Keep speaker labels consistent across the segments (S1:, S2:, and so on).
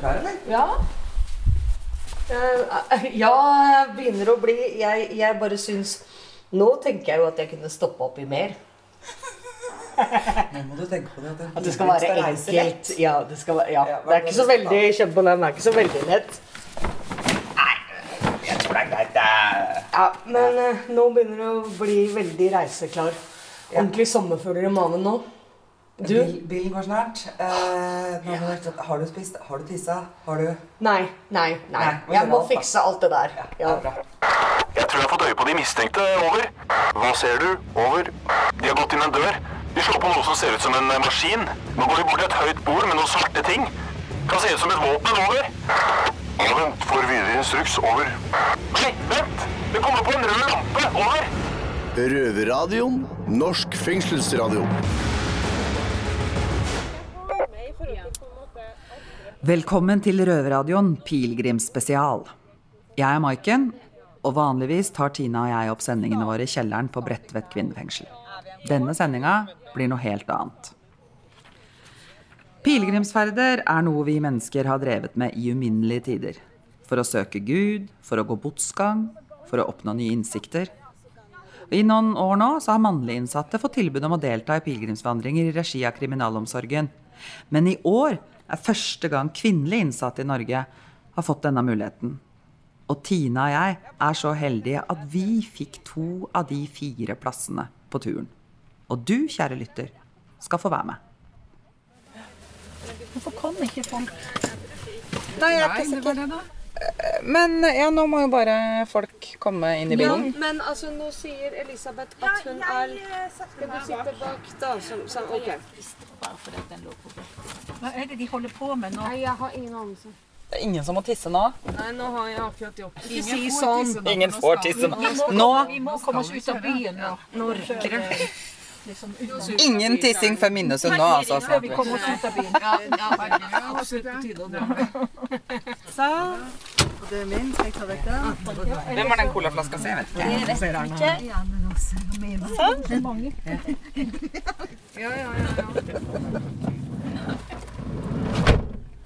S1: klar, eller?
S2: Ja. Uh, ja, jeg begynner å bli jeg, jeg bare syns Nå tenker jeg jo at jeg kunne stoppe opp i mer.
S1: Nå må du tenke på det. At,
S2: At det skal være enkelt. Ja, det, skal ja.
S1: Ja,
S2: det er ikke så veldig Kjenn på den er ikke så veldig lett.
S1: Nei, Jeg tror det er greit. det
S2: Ja, Men uh, nå begynner det å bli veldig reiseklar. Ordentlig sommerfugler i magen nå. Du?
S1: Bilen går snart. Eh, nå må du, har du spist? Har du tissa? Har du
S2: Nei, nei, nei.
S1: Nei,
S2: Jeg må
S1: alt, da.
S2: fikse alt det der.
S1: Ja,
S2: Ja.
S1: bra.
S3: Jeg tror jeg har fått øye på de mistenkte. Over. Hva ser du? Over. De har gått inn en dør. De slår på noe som ser ut som en eh, maskin. Nå går de bort til et høyt bord med noen svarte ting. Kan se ut som et våpen. Over. Ja, vent. Får videre instruks. Over. Nei, vent! Det kommer på en rød lampe. Over.
S4: Røverradioen. Norsk fengselsradio.
S5: Velkommen til Røverradioen Pilegrimsspesial. Jeg er Maiken, og vanligvis tar Tina og jeg opp sendingene våre i kjelleren på Bredtvet kvinnefengsel. Denne sendinga blir noe helt annet. Pilegrimsferder er noe vi mennesker har drevet med i uminnelige tider. For å søke Gud, for å gå botsgang, for å oppnå nye innsikter. I noen år nå så har mannlige innsatte fått tilbud om å delta i pilegrimsvandringer i regi av kriminalomsorgen. Men i år er første gang kvinnelige innsatte i Norge har fått denne muligheten. Og Tina og jeg er så heldige at vi fikk to av de fire plassene på turen. Og du, kjære lytter, skal få være med.
S6: Hvorfor kom ikke folk?
S5: Nei, jeg er ikke sikker. Men ja, nå må jo bare folk komme inn i bilen.
S2: Ja, men altså, nå sier Elisabeth at hun er Skal du sitte bak, da? Som, som, ok.
S6: Hva er det de holder på med nå?
S2: Nei, jeg har ingen anelse.
S5: Det er ingen som må tisse nå.
S2: Nei, nå har jeg akkurat jobb. Ikke si
S6: får
S2: sånn.
S6: tisse nå,
S5: Ingen får tisse nå.
S6: Vi må,
S5: Nå-
S6: vi må komme oss ut av byen nå.
S2: Nå rekker det.
S6: Liksom
S5: Ingen tissing før Minnesund nå, altså.
S6: Før vi kommer oss ut av byen.
S5: Hvem var den colaflaska si? Jeg vet ikke.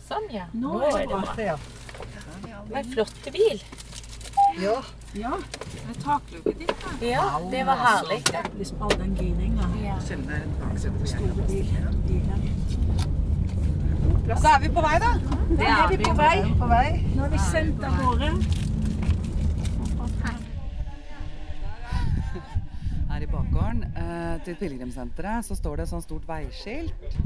S6: Sånn, ja. Nå er det bra. Det er en flott bil.
S7: Ja, takluket ditt, da.
S6: Ja, det var herlig.
S7: Vi spalt den giringa.
S6: Ja.
S5: Så er vi på vei, da.
S6: Det er vi på vei.
S7: Nå har vi sendt av gårde.
S5: Her i bakgården eh, til pilegrimssenteret så står det et sånt stort veiskilt.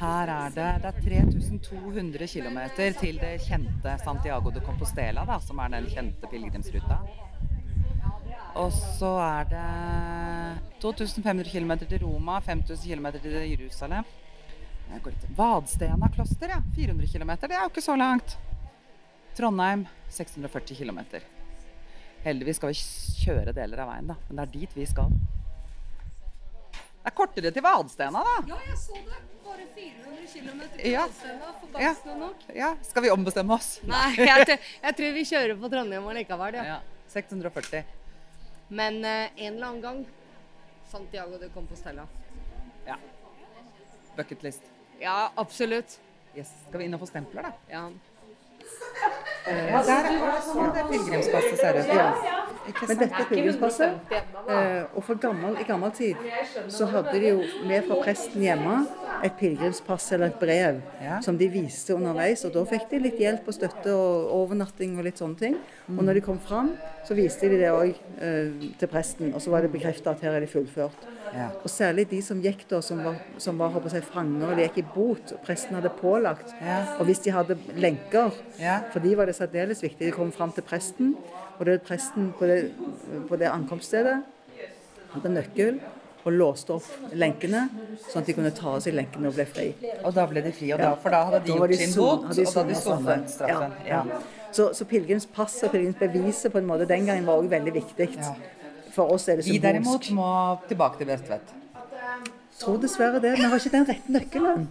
S5: Her er det, det er 3200 km til det kjente Santiago de Compostela, da, som er den kjente pilegrimsruta. Og så er det 2500 km til Roma, 5000 km til Jerusalem. Jeg går litt- Vadstena kloster, ja. 400 km. Det er jo ikke så langt. Trondheim 640 km. Heldigvis skal vi kjøre deler av veien, da. Men det er dit vi skal. Det er kortere til Vadstena, da.
S2: Ja, jeg så det. Bare 400 km
S5: til Ja. Ja.
S2: nok.
S5: Ja, Skal vi ombestemme oss?
S2: Nei, jeg, jeg tror vi kjører på Trondheim allikevel, ja.
S5: Ja. 640.
S2: Men eh, en eller annen gang Santiago de Compostela.
S5: Ja. Bucketlist.
S2: Ja, absolutt.
S5: Yes. Skal vi inn og få stempler, da?
S2: Ja.
S5: Ja, der er sånn det er pilegrimspasset ser ut.
S8: Men dette pilegrimspasset. Eh, og for gammel, i gammel tid så hadde de jo med fra presten hjemme et pilegrimspass eller et brev
S5: Ja.
S8: som de viste underveis. Og da fikk de litt hjelp og støtte og overnatting og litt sånne ting. Og når de kom fram, så viste de det òg eh, til presten, og så var det bekrefta at her er de fullført.
S5: Ja.
S8: Og særlig de som gikk da, som var, som var jeg, fanger de gikk i bot, og presten hadde pålagt.
S5: Ja.
S8: Og hvis de hadde lenker,
S5: Ja.
S8: for de var det særdeles viktig. De kom fram til presten, og det presten på det, på det ankomststedet hadde nøkkel og låste opp lenkene, sånn at de kunne ta av seg lenkene og ble fri.
S5: Og da ble de fri, og da, for da hadde de
S8: Da var
S5: gjort sin bot, og da hadde de
S8: sonet
S5: straffen.
S8: Ja, ja. Så, så pilegrimspass og pilegrimsbeviset på en måte den gangen var også veldig viktig.
S5: Ja.
S8: For oss er det
S5: Vi derimot må tilbake til Bredtvet.
S8: Tror dessverre det. Vi har ikke den rette nøkkelen.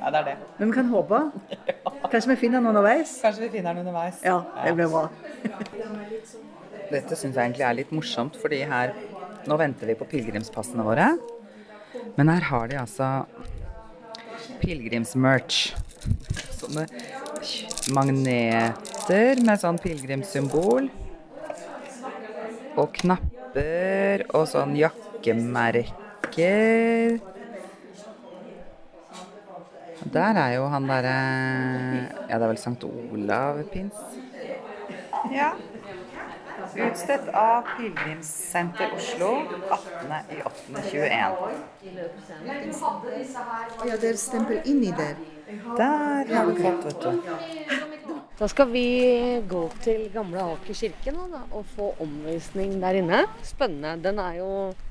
S5: Ja, det er det.
S8: Men vi kan håpe. Kanskje vi finner den underveis.
S5: Kanskje vi finner den underveis.
S8: Ja, det blir bra.
S5: Dette syns jeg egentlig er litt morsomt, fordi her Nå venter vi på pilegrimspassene våre. Men her har de altså pilegrimsmerch. Så sånne magneter med sånn pilegrimssymbol. Og knapper og sånn jakkemerker. Der er jo han derre Ja, det er vel Sankt Olav-pins. Ja. Utstedt av Pilegrimssenter Oslo 18.8.21.
S8: Ja, det er stempel inni der.
S5: Der har du fått, vet du.
S2: Da skal vi gå til Gamle Aker kirke nå, da, og få omvisning der inne. Spennende. Den er jo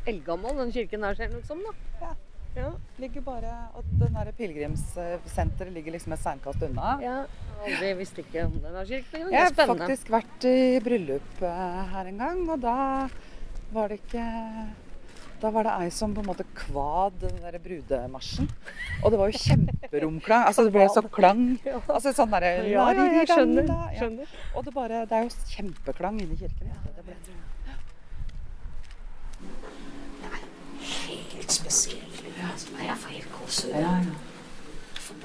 S2: eldgammel, den kirken der, ser det ut som. da. Ja.
S5: Ligger bare, og den der Pilegrimssenteret ligger liksom et steinkast unna.
S2: ja. Aldri visste ikke om den var kirken.
S5: Jeg har faktisk vært i bryllup eh, her en gang, og da var det ikke Da var det ei som på en måte kvad den der brudemarsjen. Og det var jo kjemperomklang. Altså det ble så klang. Altså sånn derre
S2: Ja, ja, jeg skjønner. Skjønner.
S5: Og det, bare, det er jo kjempeklang inni kirken. Ja. Det ble,
S2: Helt spesiell. Altså, jeg gåsehud.
S5: ja, ja.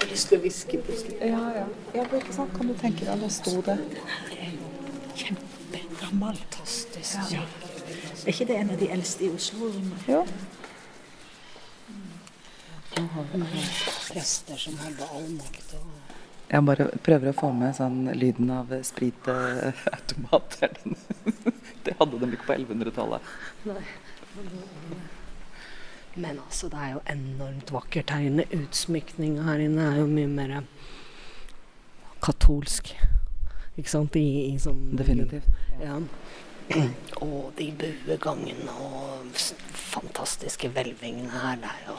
S2: Jeg har lyst til å hviske plutselig.
S5: Ja, ja. ja, ikke sant? Kan du tenke deg, da sto det
S7: Kjempegammel.
S2: Fantastisk.
S7: Ja. Er ikke det en av de eldste i Oslo?
S5: Jo.
S2: Prester som hadde all makt. Og...
S5: Jeg bare prøver å få med sånn lyden av spritautomater. Det hadde de ikke på 1100-tallet.
S2: Men altså, det er jo enormt vakkert her inne. Utsmykninga her inne er jo mye mer katolsk. Ikke sant? I, i sånn
S5: Definitivt.
S2: Ja. Og de buegangene og fantastiske hvelvingene her. Det er jo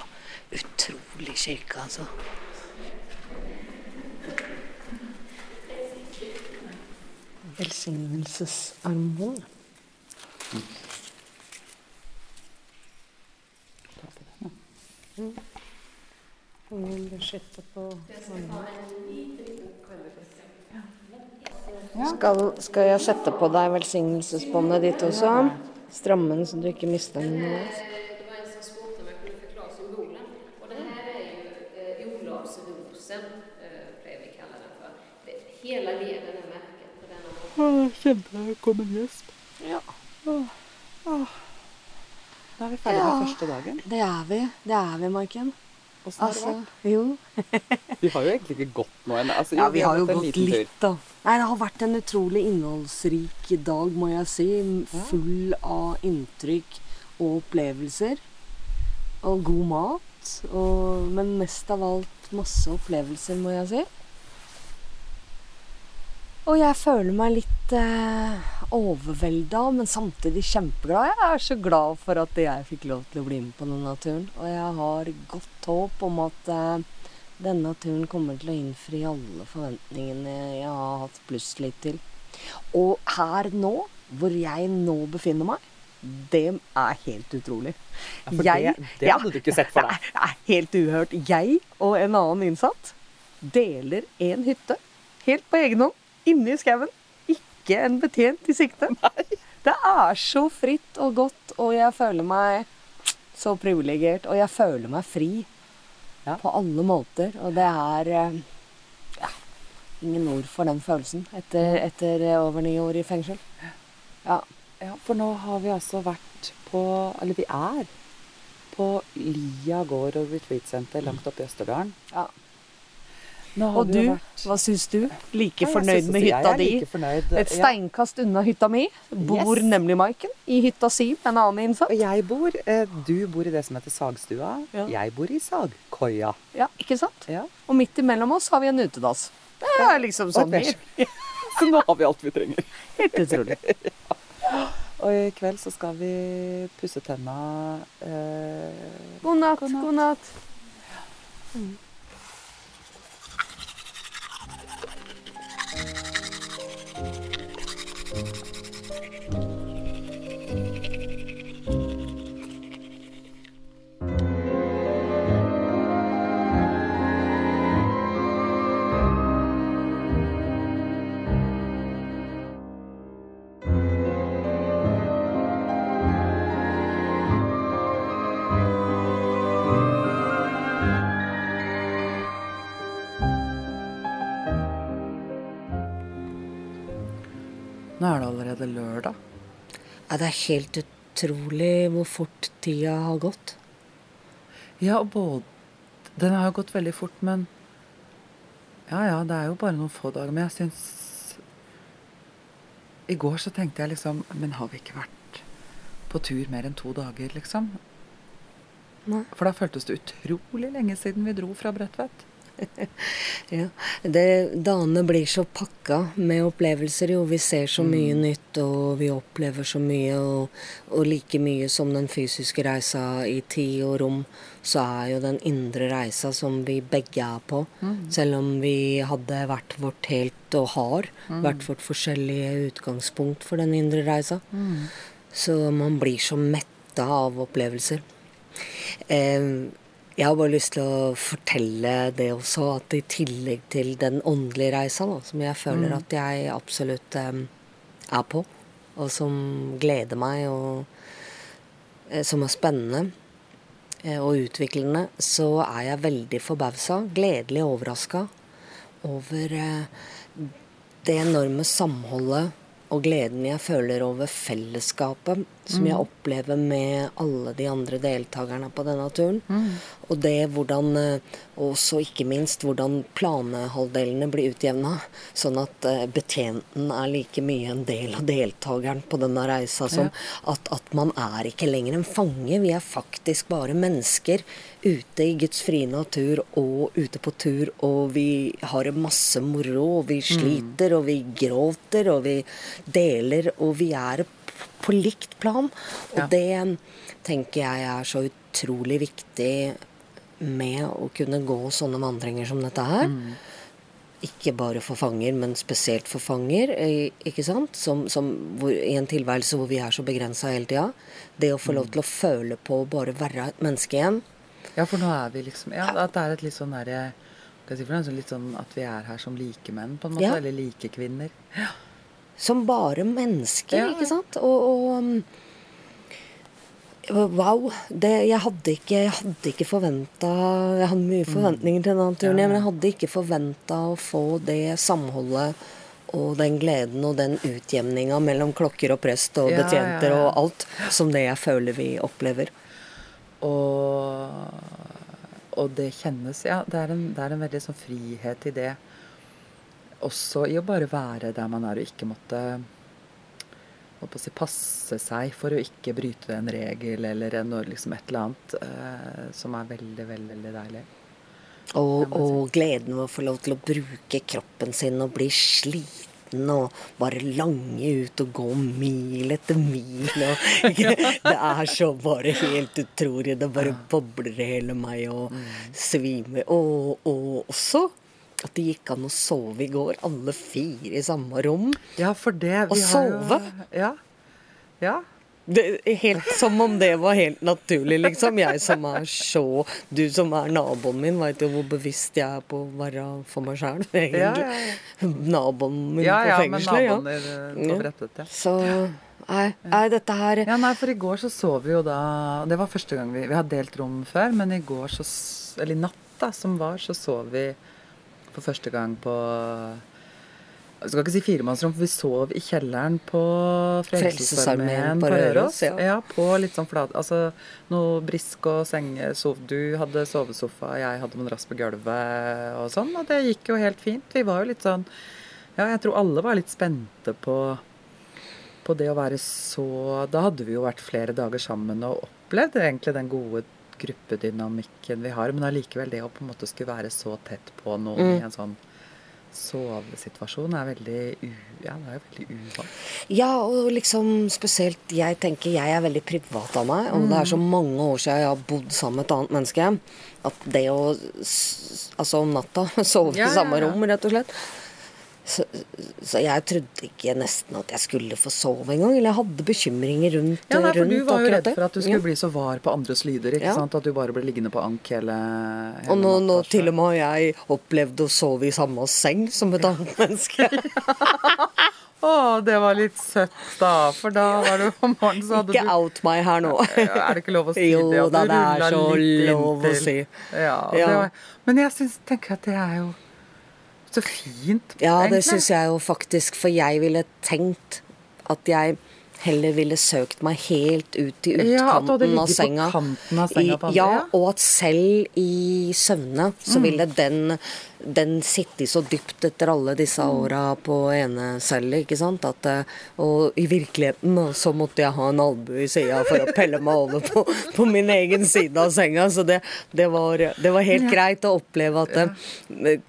S2: utrolig kirke, altså. Velsignelsesarmbånd. Mm. Ingen beskytter på skal, skal jeg sette på deg velsignelsesbåndet ditt også? Stramme den så du ikke mister den.
S9: Kjempe var en. Och
S5: er vi ferdige med første dagen.
S2: Det er vi. Det er vi, Maiken.
S5: Åssen har det
S2: Altså,
S5: vært?
S2: jo.
S5: Vi har jo egentlig ikke gått nå ennå. Altså,
S2: Ja, vi har jo
S5: gått
S2: litt, da. Nei, det har vært en utrolig innholdsrik dag, må jeg si. Full av inntrykk og opplevelser. Og god mat. Og, men mest av alt masse opplevelser, må jeg si. Og jeg føler meg litt eh, overvelda, men samtidig kjempeglad. Jeg er så glad for at jeg fikk lov til å bli med på denne turen. Og jeg har godt håp om at eh, denne turen kommer til å innfri alle forventningene jeg har hatt pluss litt til. Og her nå, hvor jeg nå befinner meg, det er helt utrolig.
S5: for det- det hadde du ikke sett for deg.
S2: Det er helt uhørt. Jeg og en annen innsatt deler en hytte helt på egen hånd inne i skauen. Ikke en betjent i sikte. Nei. Det er så fritt og godt, og jeg føler meg så privilegert. Og jeg føler meg fri
S5: Ja.
S2: på alle måter. Og det er eh, ja, ingen ord for den følelsen etter, etter over ni år i fengsel. Ja.
S5: Ja, for nå har vi altså vært på Eller vi er på Lia gård og retreat center langt oppe i Østerdalen.
S2: Ja. Og du,
S5: vært-
S2: hva syns du? Like
S5: Nei,
S2: fornøyd med hytta di?
S5: like fornøyd.
S2: Et
S5: Ja.
S2: steinkast unna hytta mi bor
S5: Yes.
S2: nemlig Maiken i hytta si med en annen innsatt.
S5: Og jeg bor eh, Du bor i det som heter Sagstua.
S2: Ja.
S5: Jeg bor i Sagkoia.
S2: Ja, ikke sant?
S5: Ja.
S2: Og midt imellom oss har vi en utedass. Det er liksom sånn
S5: Og Så nå har vi alt vi trenger.
S2: helt utrolig.
S5: Og i kveld så skal vi pusse tenna eh,
S2: God natt,
S5: God natt.
S2: god natt.
S5: Nå er det allerede lørdag.
S2: Ja, det er helt utrolig hvor fort tida har gått.
S5: Ja, både Den har jo gått veldig fort, men Ja ja, det er jo bare noen få dager. Men jeg syns I går så tenkte jeg liksom Men har vi ikke vært på tur mer enn to dager, liksom?
S2: Nei.
S5: For da føltes det utrolig lenge siden vi dro fra Bredtvet.
S2: Ja, det, Dagene blir så pakka med opplevelser. Jo, vi ser så mye nytt, og vi opplever så mye. Og, og like mye som den fysiske reisa i tid og rom, så er jo den indre reisa som vi begge er på. Selv om vi hadde vært vårt helt, og har, hvert vårt forskjellige utgangspunkt for den indre reisa. Så man blir så metta av opplevelser. Eh, jeg har bare lyst til å fortelle det også, at i tillegg til den åndelige reisa, da, som jeg føler at jeg absolutt um, er på, og som gleder meg, og eh, som er spennende eh, og utviklende, så er jeg veldig forbausa, gledelig overraska over eh, det enorme samholdet og gleden jeg føler over fellesskapet som jeg opplever med alle de andre deltakerne på denne turen. Og det hvordan Og også ikke minst hvordan planehalvdelene blir utjevna, sånn at eh, betjenten er like mye en del av deltakeren på denne reisa som at, at man er ikke lenger en fange. Vi er faktisk bare mennesker ute i Guds frie natur og ute på tur, og vi har masse moro, og vi sliter, og vi gråter, og vi deler, og vi er på likt plan. Og
S5: Ja.
S2: det tenker jeg er så utrolig viktig med å kunne gå sånne vandringer som dette her. Ikke bare for fanger, men spesielt for fanger. eh, ikke sant? Som, som hvor, I en tilværelse hvor vi er så begrensa hele tida. Det å få lov til å føle på å bare være et menneske igjen.
S5: Ja, for nå er vi liksom Ja, at det er et litt sånn derre? Sånn Litt sånn at vi er her som likemenn, på en måte.
S2: Ja.
S5: Eller likekvinner.
S2: Som bare mennesker,
S5: Ja.
S2: ikke sant? Og, og um, Wow. Det, jeg hadde ikke, jeg hadde ikke forventa Jeg hadde mye forventninger til denne turen,
S5: Ja.
S2: men jeg hadde ikke forventa å få det samholdet og den gleden og den utjevninga mellom klokker og prest og
S5: Ja,
S2: betjenter og alt som det jeg føler vi opplever.
S5: Og, og det kjennes Ja, det er, en, det er en veldig sånn frihet i det. Også i å bare være der man er og ikke måtte si, passe seg for å ikke bryte en regel eller en, liksom et eller annet eh, som er veldig, veldig, veldig deilig.
S2: Og, og gleden ved å få lov til å bruke kroppen sin og bli sliten og bare lange ut og gå mil etter mil. Og, det er så bare helt utrolig. Det bare bobler i hele meg og
S5: Mm.
S2: svimer. Og, og også at det gikk an å sove i går, alle fire i samme rom.
S5: Ja, for det
S2: Å
S5: sove! jo-? Ja. Ja.
S2: Det, helt Som om det var helt naturlig, liksom. Jeg som er så Du som er naboen min, veit jo hvor bevisst jeg er på å være for meg sjæl, egentlig.
S5: Ja,
S2: Naboen min
S5: Ja, ja,
S2: på fengselet, ja.
S5: naboen er på
S2: Ja. Så nei, nei, dette her
S5: Ja, nei, for i går så sov vi jo da Det var første gang vi Vi har delt rom før, men i går så Eller i natt, da, som var, så sov vi for første gang på Jeg skal ikke si firemannsrom, for vi sov i kjelleren på
S2: Frelsesarmeen på Røros. ja.
S5: Ja, på litt sånn flat Altså noe brisk og senge sov. Du hadde sovesofa, jeg hadde madrass på gulvet og sånn, og det gikk jo helt fint. Vi var jo litt sånn Ja, jeg tror alle var litt spente på på det å være så Da hadde vi jo vært flere dager sammen og opplevd egentlig den gode gruppedynamikken vi har, men allikevel det å på en måte skulle være så tett på noen
S2: Mm.
S5: i en sånn sovesituasjon er veldig u... Ja, det er veldig uvant.
S2: Ja, og liksom spesielt Jeg tenker jeg er veldig privat av meg, og det er så mange år siden jeg har bodd sammen med et annet menneske, at det å Altså om natta sove
S5: Ja,
S2: i samme
S5: ja, ja.
S2: rom, rett og slett. Så, så jeg trodde ikke nesten at jeg skulle få sove engang. Eller jeg hadde bekymringer rundt,
S5: Ja, nei, for du var jo redd for at du skulle
S2: Ja.
S5: bli så var på andres lyder, ikke
S2: Ja.
S5: sant? At du bare ble liggende på ank hele, hele
S2: Og nå, nå til og med har jeg opplevd å sove i samme seng som et annet menneske.
S5: Å, det var litt søtt, da. For da var du om morgenen, så hadde
S2: Ikke
S5: du
S2: out meg her nå.
S5: Er det ikke lov å si
S2: Jo
S5: det? Jo
S2: da, det er så
S5: lov
S2: lov å si.
S5: Ja,
S2: Ja.
S5: Det var, men jeg syns, tenker at det er jo så fint,
S2: Ja, det syns jeg jo faktisk, for jeg ville tenkt at jeg heller ville søkt meg helt ut i utkanten
S5: Ja, at du hadde
S2: av senga.
S5: kanten av senga
S2: I, ja,
S5: ja.
S2: og at selv i søvne så
S5: Mm.
S2: ville den, den sitte så dypt etter alle disse
S5: Mm.
S2: åra på enecelle, ikke sant. At, eh, og i virkeligheten så måtte jeg ha en albue i sida for å pelle meg over på, på min egen side av senga. Så det, det, var, det var helt greit å oppleve at eh,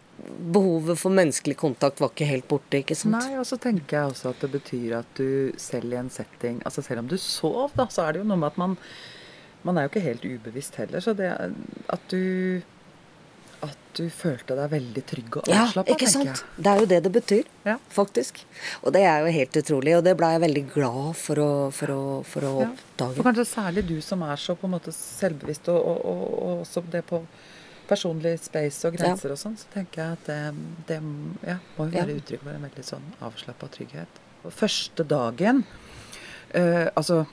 S2: behovet for menneskelig kontakt var ikke helt borte, ikke sant.
S5: Nei, og så tenker jeg også at det betyr at du selv i en setting Altså selv om du sov, da, så er det jo noe med at man Man er jo ikke helt ubevisst heller, så det at du At du følte deg veldig trygg og
S2: Ja,
S5: avslappa,
S2: ikke
S5: tenker
S2: sant. Det er jo det det betyr,
S5: Ja.
S2: faktisk. Og det er jo helt utrolig, og det ble jeg veldig glad for å, for å, for å
S5: Ja.
S2: oppdage.
S5: For kanskje særlig du som er så på en måte selvbevisst, og, og, og, og også det på personlig space og grenser og sånn, så tenker jeg at det, det ja, må jo
S2: Ja.
S5: være uttrykk for en veldig sånn avslappa trygghet. Og første dagen eh, Altså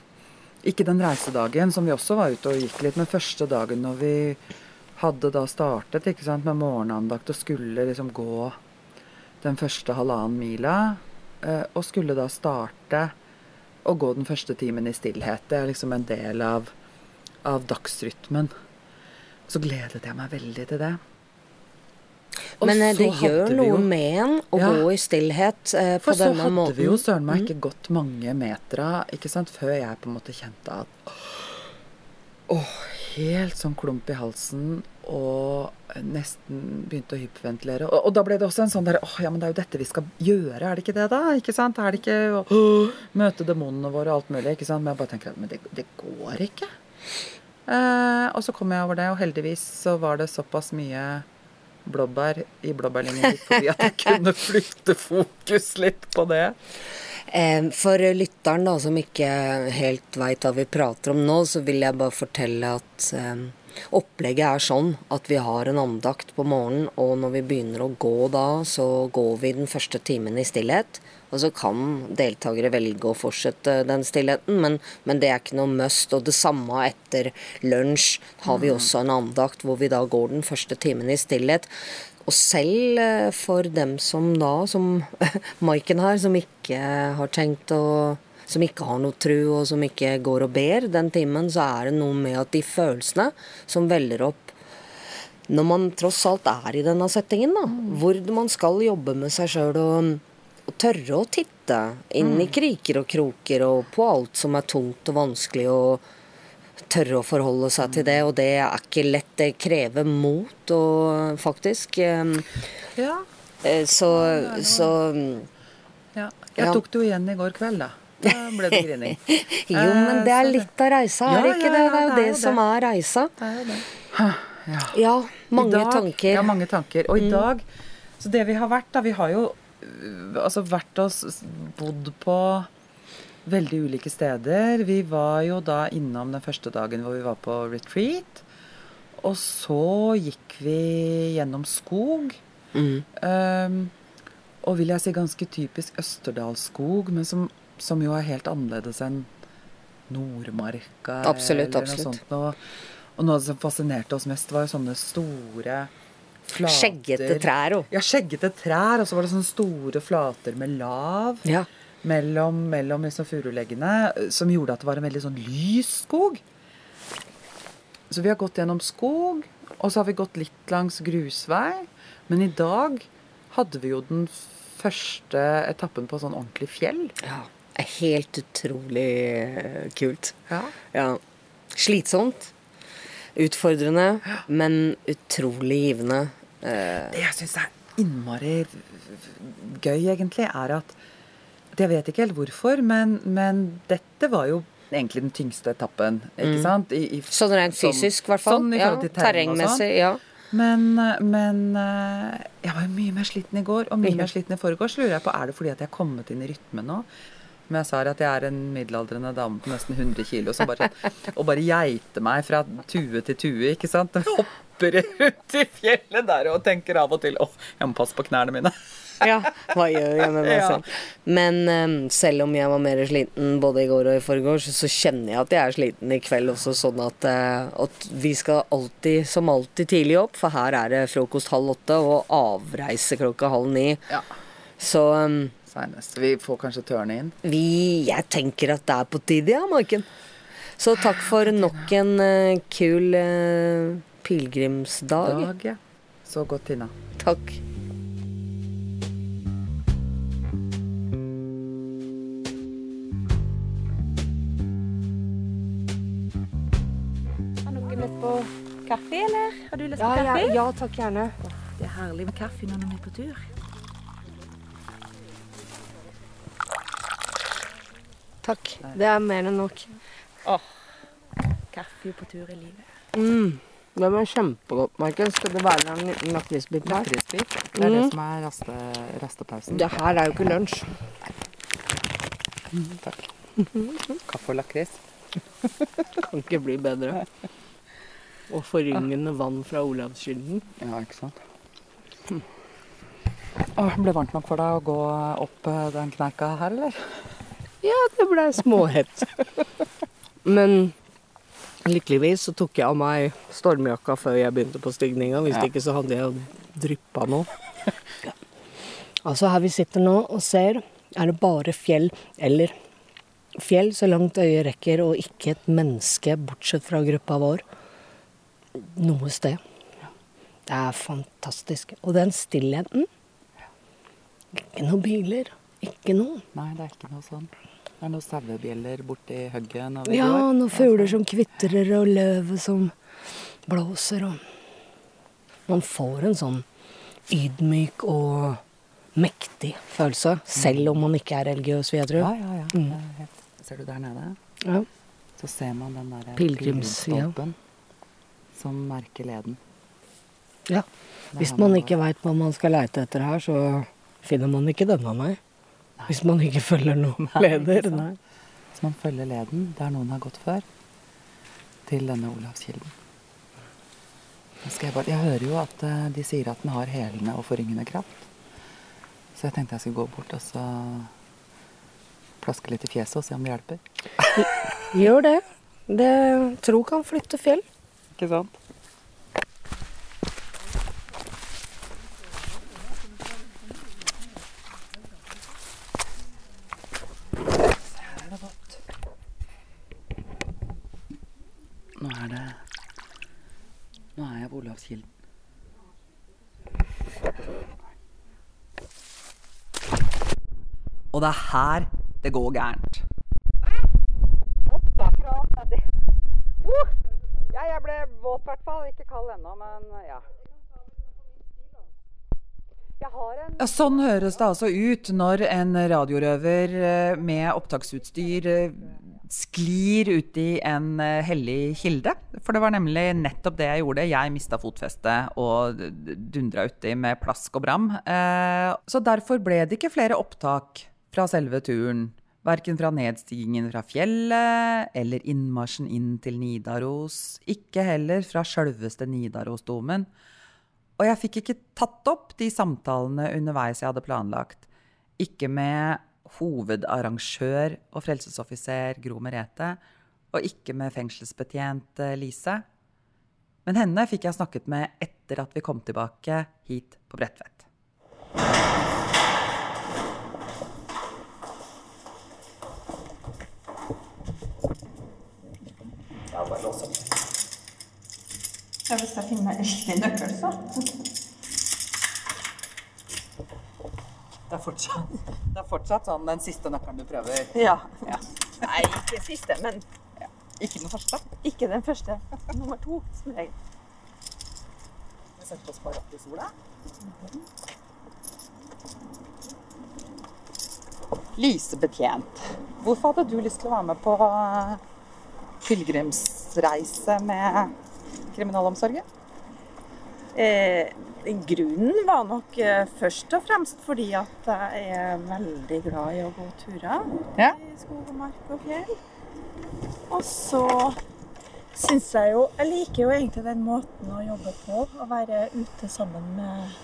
S5: ikke den reisedagen som vi også var ute og gikk litt, men første dagen når vi hadde da startet ikke sant, med morgenandakt og skulle liksom gå den første halvannen mila, eh, og skulle da starte å gå den første timen i stillhet. Det er liksom en del av, av dagsrytmen. Så gledet jeg meg veldig til det. Og
S2: Men eh, det gjør noe
S5: jo-
S2: med en å
S5: Ja.
S2: gå i stillhet eh, på
S5: For så hadde
S2: måten.
S5: vi jo søren meg
S2: Mm.
S5: ikke gått mange metra ikke sant, før jeg på en måte kjente at Åh, helt sånn klump i halsen og nesten begynte å hyperventilere. Og, og da ble det også en sånn der Åh, ja, men det er jo dette vi skal gjøre, er det ikke det, da? Ikke sant? Er det ikke å møte demonene våre og alt mulig? ikke sant? Men jeg bare tenker at men det, det går ikke. Eh, og så kom jeg over det, og heldigvis så var det såpass mye blåbær i blåbærlinjen fordi at jeg kunne flytte fokus litt på det.
S2: For lytteren da, som ikke helt veit hva vi prater om nå, så vil jeg bare fortelle at opplegget er sånn at vi har en andakt på morgenen, og når vi begynner å gå da, så går vi den første timen i stillhet. Og så kan deltakere velge å fortsette den stillheten, men, men det er ikke noe must. Og det samme etter lunsj har vi også en andakt hvor vi da går den første timen i stillhet. Og selv eh, for dem som da, som Maiken her, som ikke har tenkt å som ikke har noe tru, og som ikke går og ber den timen, så er det noe med at de følelsene som veller opp når man tross alt er i denne settingen, da, hvor man skal jobbe med seg sjøl og, og tørre å titte inn i kriker og kroker og på alt som er tungt og vanskelig, og tørre å forholde seg til det. Og det er ikke lett. Det krever mot og faktisk. eh,
S5: Ja.
S2: eh, Så, så
S5: ja. Jeg tok det jo igjen i går kveld, da. Da ble det grining.
S2: Jo, men det er litt av reisa, er det ikke det? Det er jo
S5: det
S2: som er reisa.
S5: Det er jo det. Ja.
S2: Ja, mange
S5: dag,
S2: tanker.
S5: Ja, mange tanker. Og i
S2: Mm.
S5: dag Så det vi har vært, da Vi har jo altså vært og bodd på veldig ulike steder. Vi var jo da innom den første dagen hvor vi var på retreat. Og så gikk vi gjennom skog.
S2: Mm.
S5: Um, og vil jeg si ganske typisk Østerdalsskog, men som, som jo er helt annerledes enn Nordmarka.
S2: Absolutt,
S5: eller noe
S2: absolutt.
S5: sånt. Og, og noe som fascinerte oss mest, var jo sånne store flater.
S2: Skjeggete trær òg.
S5: Ja, skjeggete trær. Og så var det sånne store flater med lav
S2: Ja.
S5: mellom, mellom liksom furuleggene, som gjorde at det var en veldig sånn lys skog. Så vi har gått gjennom skog, og så har vi gått litt langs grusvei. Men i dag hadde vi jo den første etappen på sånn ordentlig fjell.
S2: ja. Helt utrolig eh, kult.
S5: Ja.
S2: Ja. Slitsomt. Utfordrende, men utrolig givende. Eh,
S5: Det jeg syns er innmari gøy, egentlig, er at Jeg vet ikke helt hvorfor, men, men dette var jo egentlig den tyngste etappen. ikke
S2: Mm.
S5: sant? I, i,
S2: Sånn rent fysisk, i hvert fall.
S5: Sånn
S2: Ja,
S5: sånn.
S2: terrengmessig, ja.
S5: Men, men eh, jeg var jo mye mer sliten i går, og mye mer sliten i forgårs. Lurer jeg på, Er det fordi at jeg er kommet inn i rytmen nå? Som jeg sa, at jeg er en middelaldrende dame på nesten 100 kilo som bare, og bare geiter meg fra tue til tue, ikke sant? Hopper rundt i fjellet der og tenker av og til åh, jeg må passe på knærne mine.
S2: ja. Hva gjør jeg med meg
S5: Ja.
S2: selv? Men um, selv om jeg var mer sliten både i går og i forgårs, så kjenner jeg at jeg er sliten i kveld også, sånn at, uh, at vi skal alltid, som alltid, tidlig opp. For her er det frokost halv åtte og avreise klokka halv ni.
S5: Ja.
S2: Så, um,
S5: Senest. Vi får kanskje tørne inn.
S2: Vi, jeg tenker at det er på tide, ja, Maiken. Så takk for nok en uh, kul uh, pilegrimsdag.
S5: Dag, ja. Så godt, Tina.
S2: Takk.
S7: Har noen lyst på kaffe, eller? Har du lyst
S2: Ja,
S7: på
S2: ja,
S7: kaffe?
S2: ja, takk gjerne.
S7: Det er herlig med kaffe når vi er på tur.
S2: Takk. Det er mer enn nok.
S7: Kaffe på tur i livet.
S2: Mm. Det var kjempegodt, Markus. Skal det være en liten lakrisbit her?
S5: Lakrisbit. Det er det
S2: Mm.
S5: som er raste, rastepausen.
S2: Det her er jo ikke lunsj.
S5: Takk. Kaffe og lakris.
S2: Kan ikke bli bedre. Og forryngende vann fra Olavskilden.
S5: Ja, ikke sant. Åh, ble det varmt nok for deg å gå opp eh, den kneika her, eller?
S2: Ja, det ble småhett. Men lykkeligvis så tok jeg av meg stormjakka før jeg begynte på stigninga. Hvis
S5: Ja.
S2: ikke så hadde jeg dryppa nå. Altså her vi sitter nå og ser, er det bare fjell eller fjell så langt øyet rekker, og ikke et menneske bortsett fra gruppa vår noe sted. Det er fantastisk. Og den stillheten Ikke noen biler. Ikke noe.
S5: Nei, det er ikke noe sånn. Det er noen sauebjeller borti hugget når vi
S2: Ja,
S5: går.
S2: noen fugler som kvitrer, og løvet som blåser, og Man får en sånn ydmyk og mektig følelse, selv om man ikke er religiøs, vil jeg tro.
S5: Ja, ja, ja.
S2: Mm.
S5: Er Ser du der nede?
S2: Ja.
S5: Så ser man den der
S2: pilegrimsstolpen ja.
S5: som merker leden.
S2: Ja. Hvis man ikke veit hva man skal leite etter her, så finner man ikke denne, nei. Hvis man ikke følger noen
S5: Nei,
S2: leder. Nei.
S5: Hvis man følger leden der noen har gått før, til denne Olavskilden. Skal Jeg, bare, jeg hører jo at eh, de sier at den har helende og forryngende kraft. Så jeg tenkte jeg skulle gå bort og så plaske litt i fjeset og se om det hjelper.
S2: Gjør det. Det tro kan flytte fjell.
S5: Ikke sant? Nå er det Nå Olavskilden. Og det er her det går gærent.
S8: Ja, jeg ble våt i hvert fall. Ikke kald ennå, men ja. Jeg har en
S5: Ja, sånn høres det altså ut når en radiorøver eh, med opptaksutstyr eh, sklir ut i en eh, hellig kilde. For det var nemlig nettopp det jeg gjorde. Jeg mista fotfestet og dundra uti med plask og bram. Eh, Så derfor ble det ikke flere opptak fra selve turen. Verken fra nedstigningen fra fjellet eller innmarsjen inn til Nidaros. Ikke heller fra sjølveste Nidarosdomen. Og jeg fikk ikke tatt opp de samtalene underveis jeg hadde planlagt. Ikke med hovedarrangør og frelsesoffiser Gro Merete, og ikke med fengselsbetjent eh, Lise. Men henne fikk jeg snakket med etter at vi kom tilbake hit på Bredtvet.
S6: Ja, hvis jeg finner riktig nøkkel, så.
S5: Det er fortsatt, det er fortsatt sånn den siste nøkkelen du prøver.
S6: Ja.
S5: Ja.
S6: Nei, ikke siste, men
S5: Ikke den første.
S6: ikke den første. Nummer to, som regel.
S5: Vi setter oss bare opp i sola. Lysebetjent. Hvorfor hadde du lyst til å være med på eh, pilegrimsreise med kriminalomsorgen?
S6: Eh, grunnen var nok eh, først og fremst fordi at jeg er veldig glad i å gå turer
S5: Ja.
S6: i skog og mark og fjell. Og så syns jeg jo Jeg liker jo egentlig den måten å jobbe på. Å være ute sammen med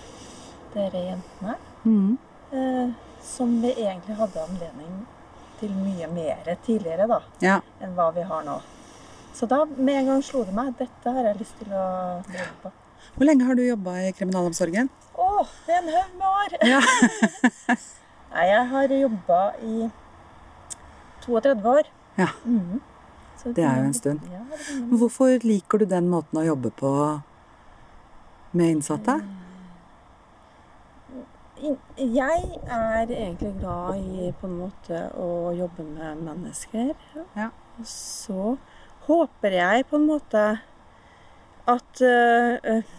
S6: dere jentene. Eh, som vi egentlig hadde anledning til mye mer tidligere, da.
S5: Ja.
S6: Enn hva vi har nå. Så da med en gang slo det meg dette har jeg lyst til å jobbe på.
S5: Hvor lenge har du jobba i kriminalomsorgen?
S6: Å, det er en haug med år!
S5: Ja.
S6: Nei, jeg har jobba i 32 år.
S5: Ja.
S6: Mhm.
S5: Det er jo en stund. Hvorfor liker du den måten å jobbe på med innsatte?
S6: Jeg er egentlig glad i på en måte å jobbe med mennesker.
S5: Ja.
S6: Og så håper jeg på en måte at eh, eh,